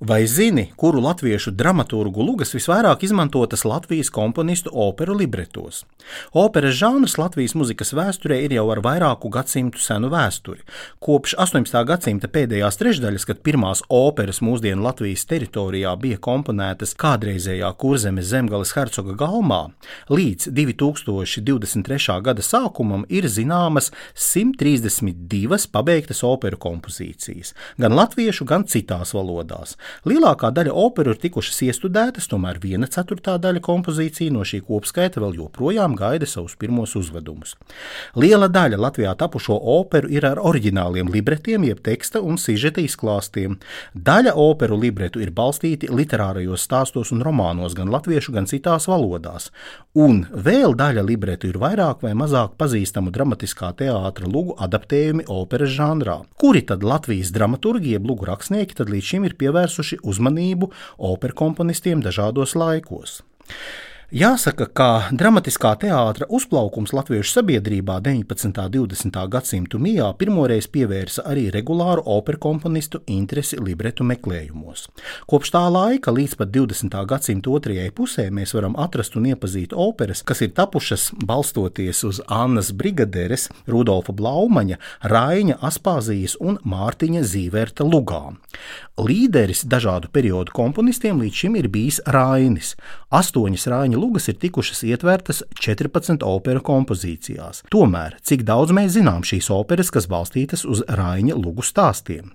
Vai zini, kuru latviešu dramaturgu lugas visvairāk izmantotas Latvijas komponistu operu libretos? Operas žanrs Latvijas muzikas vēsturē ir jau ar vairāku gadsimtu senu vēsturi. Kopš 18. gadsimta pēdējās trešdaļas, kad pirmās operas mūsdienu Latvijas teritorijā bija komponētas kādreizējā kurzemes zemgales hercoga galmā, līdz 2023. gada sākumam ir zināmas 132 pabeigtas operu kompozīcijas, gan latviešu, gan citās valodās. Lielākā daļa operu ir tikušas iestudētas, tomēr viena ceturtā daļa kompozīcija no šī kopskaita vēl joprojām gaida savus pirmos uzvedumus. Liela daļa Latvijā tapušo operu ir ar oriģināliem libretiem, jeb teksta un sižeta izklāstiem. Daļa operu libretu ir balstīti literārajos stāstos un romānos, gan latviešu, gan citās valodās. Un vēl daļa libretu ir vairāk vai mazāk pazīstamu dramatiskā teātra lugu adaptējumi operas žanrā. Kuri tad Latvijas dramaturgi, jeb lugu rakstnieki, tad līdz šim ir pievērsušies pievērsuši uzmanību operkomponistiem dažādos laikos. Jāsaka, ka dramatiskā teātra uzplaukums latviešu sabiedrībā 19. un 20. gadsimtu mijā pirmoreiz pievērsa arī regulāru operu komponistu interesi libretu meklējumos. Kopš tā laika līdz pat 20. gadsimta otrajai pusē mēs varam atrast un iepazīt operas, kas ir tapušas balstoties uz Annas Brigaderes, Rudolfa Blaumaņa, Raina Aspāzijas un Mārtiņa Zīverta lugām. Līderis dažādu periodu komponistiem līdz šim ir bijis Rainis. Astoņas Raina viņa lugas ir tikušas ietvertas 14 operu kompozīcijās. Tomēr, cik daudz mēs zinām šīs operas, kas balstītas uz Raina lugu stāstiem?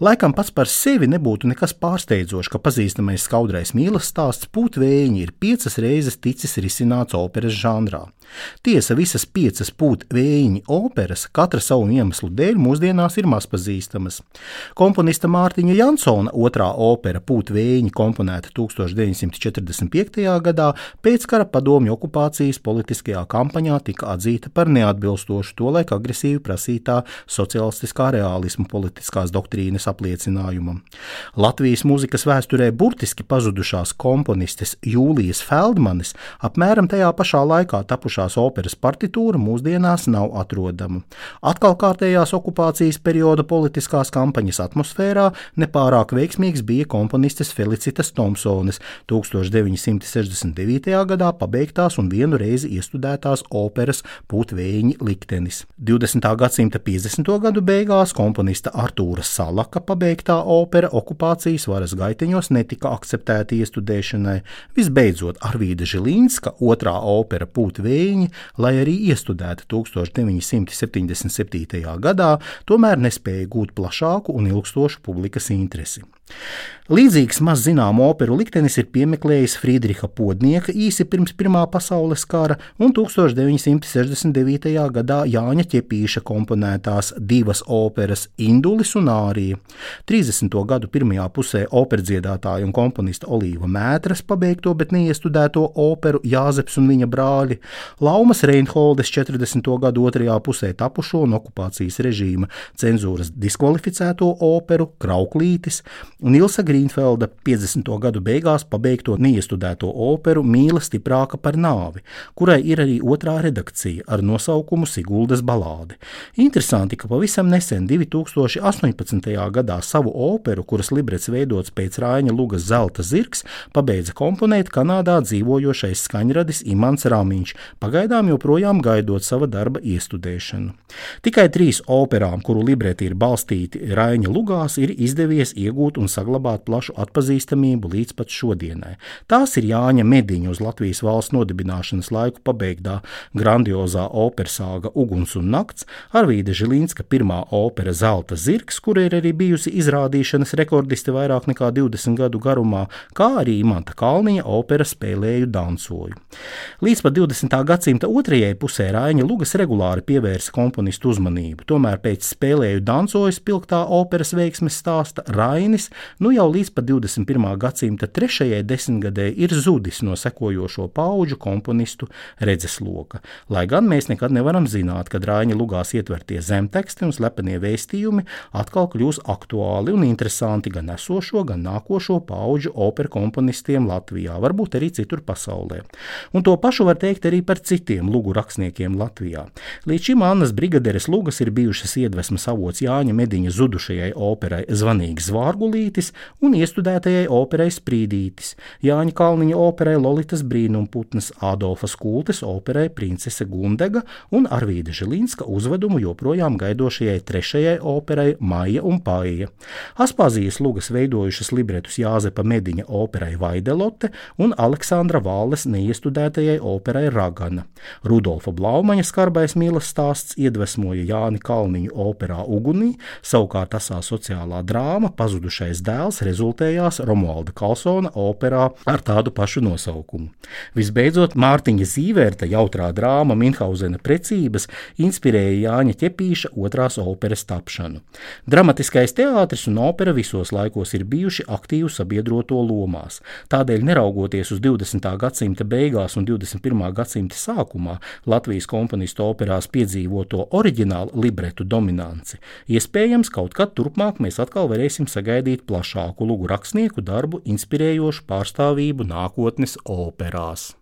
Laikam pats par sevi nebūtu nekas pārsteidzošs, ka pazīstamais skaudrais mīlestības stāsts Pūtvējiņi ir piecas reizes ticis risināts operas žanrā. Tiesa, visas piecas pūtvējiņa operas, katra savu iemeslu dēļ, mūsdienās ir mazpazīstamas. Komponista Mārtiņa Jansona otrā opera Pūtvējiņa komponēta 1945. gadā pēckara padomju okupācijas politiskajā kampaņā tika atzīta par neatbilstošu tolaik agresīvi prasītā sociālistiskā realisma politiskās doktrīnas apliecinājumam. Latvijas mūzikas vēsturē burtiski pazudušās komponistes Jūlijas Feldmanis apmēram tajā pašā laikā tapušās operas partitūra mūsdienās nav atrodama. Atkal kārtējās okupācijas perioda politiskās kampaņas atmosfērā nepārāk veiksmīgs bija komponistes Felicitas Thompsones 1969. Gadā pabeigtās un vienu reizi iestudētās operas Putvēņa liktenis. 20. gadsimta 50. gadu beigās komponista Artūra Salaka pabeigtā opera okupācijas varas gaiteņos netika akceptēta iestudēšanai. Visbeidzot, Arvīda Žilīnska otrā opera Putvēņa, lai arī iestudēta 1977. gadā, tomēr nespēja gūt plašāku un ilgstošu publikas interesi. Līdzīgs maz zināmu operu liktenis ir piemeklējis Friedriha Podnieka īsi pirms Pirmā pasaules kara un 1969. gadā Jāņa Čepīša komponētās divas operas Indulis un Ārija. 30. gadu pirmajā pusē operdziedātāja un komponista Olīva Mētras pabeigto, bet neiestudēto operu Jāzeps un viņa brāļi, Laumas Reinholdes 40. gadu otrajā pusē tapušo un okupācijas režīma cenzūras diskvalificēto operu Krauklītis un Ilsa Grīnfelda 50. gadu beigās pabeigto neiestudēto operu Mīla stiprāka par nāvi, kurai ir arī otrā redakcija ar nosaukumu Siguldas balāde. Interesanti, ka pavisam nesen 2018. gadā savu operu, kuras librets veidots pēc Rāņa Lugas Zelta zirgs, pabeidza komponēt Kanādā dzīvojošais skaņradis Imants Rāmiņš, pagaidām joprojām gaidot sava darba iestudēšanu. Tikai trīs operām, kuru libreti ir balstīti Rāņa Lugās, ir izdevies iegūt un un saglabāt plašu atpazīstamību līdz pat šodienai. Tās ir Jāņa Mediņa uz Latvijas valsts nodibināšanas laiku pabeigtā grandiozā opersāga Uguns un Nakts, Arvīda Žilīnska pirmā opera Zelta zirgs, kura ir arī bijusi izrādīšanas rekordiste vairāk nekā 20 gadu garumā, kā arī Imanta Kalniņa opera Spēlēju dansoju. Līdz pat 20. gadsimta otrajai pusē Rāņa Lugas regulāri pievērsa komponistu uzmanību, tomēr pēc Spēlēju dansoju spilgtā operas veiksmes stāsta Rainis nu jau līdz pat 21. gadsimta trešajai desmitgadē ir zudis no sekojošo pauģu komponistu redzesloka. Lai gan mēs nekad nevaram zināt, kad Rāņa lugās ietvertie zemteksti un slepenie vēstījumi atkal kļūs aktuāli un interesanti gan esošo, gan nākošo pauģu operu komponistiem Latvijā, varbūt arī citur pasaulē. Un to pašu var teikt arī par citiem lugu rakstniekiem Latvijā. Līdz šim Annas Brigaderes lugas ir bijušas iedvesmas avots Jāņa Mediņa zudušajai operai Zvanīgs Zvārgulī, Zīzītis un iestudētajai operai Sprīdītis, Jāņa Kalniņa operai Lolitas brīnumputnes, Ādolfas Kultes operai Princese Gundega un Arvīda Žilinska uzvedumu joprojām gaidošajai trešajai operai Maija un Paija. Aspāzijas lugas veidojušas libretus Jāzepa Mediņa operai Vaidelote un Aleksandra Vāles neiestudētajai operai Ragana. Rudolfa Blaumaņa skarbais mīlas stāsts iedvesmoja Jāni Kalniņu operā Ugunī, savukārt asā sociālā drāma Pazudušais dēls rezultējās Romualda Kalsona operā ar tādu pašu nosaukumu. Visbeidzot, Mārtiņa Zīvērta jautrā drāma Minhausena precības inspirēja Jāņa Ķepīša otrās operas tapšanu. Dramatiskais teātris un opera visos laikos ir bijuši aktīvu sabiedroto lomās. Tādēļ, neraugoties uz 20. gadsimta beigās un 21. gadsimta sākumā Latvijas komponistu operās piedzīvoto oriģinālu libretu dominanci, iespējams, kaut kad turpmāk mēs atkal varēsim sagaidīt plašāku lugu rakstnieku darbu, inspirējošu pārstāvību nākotnes operās.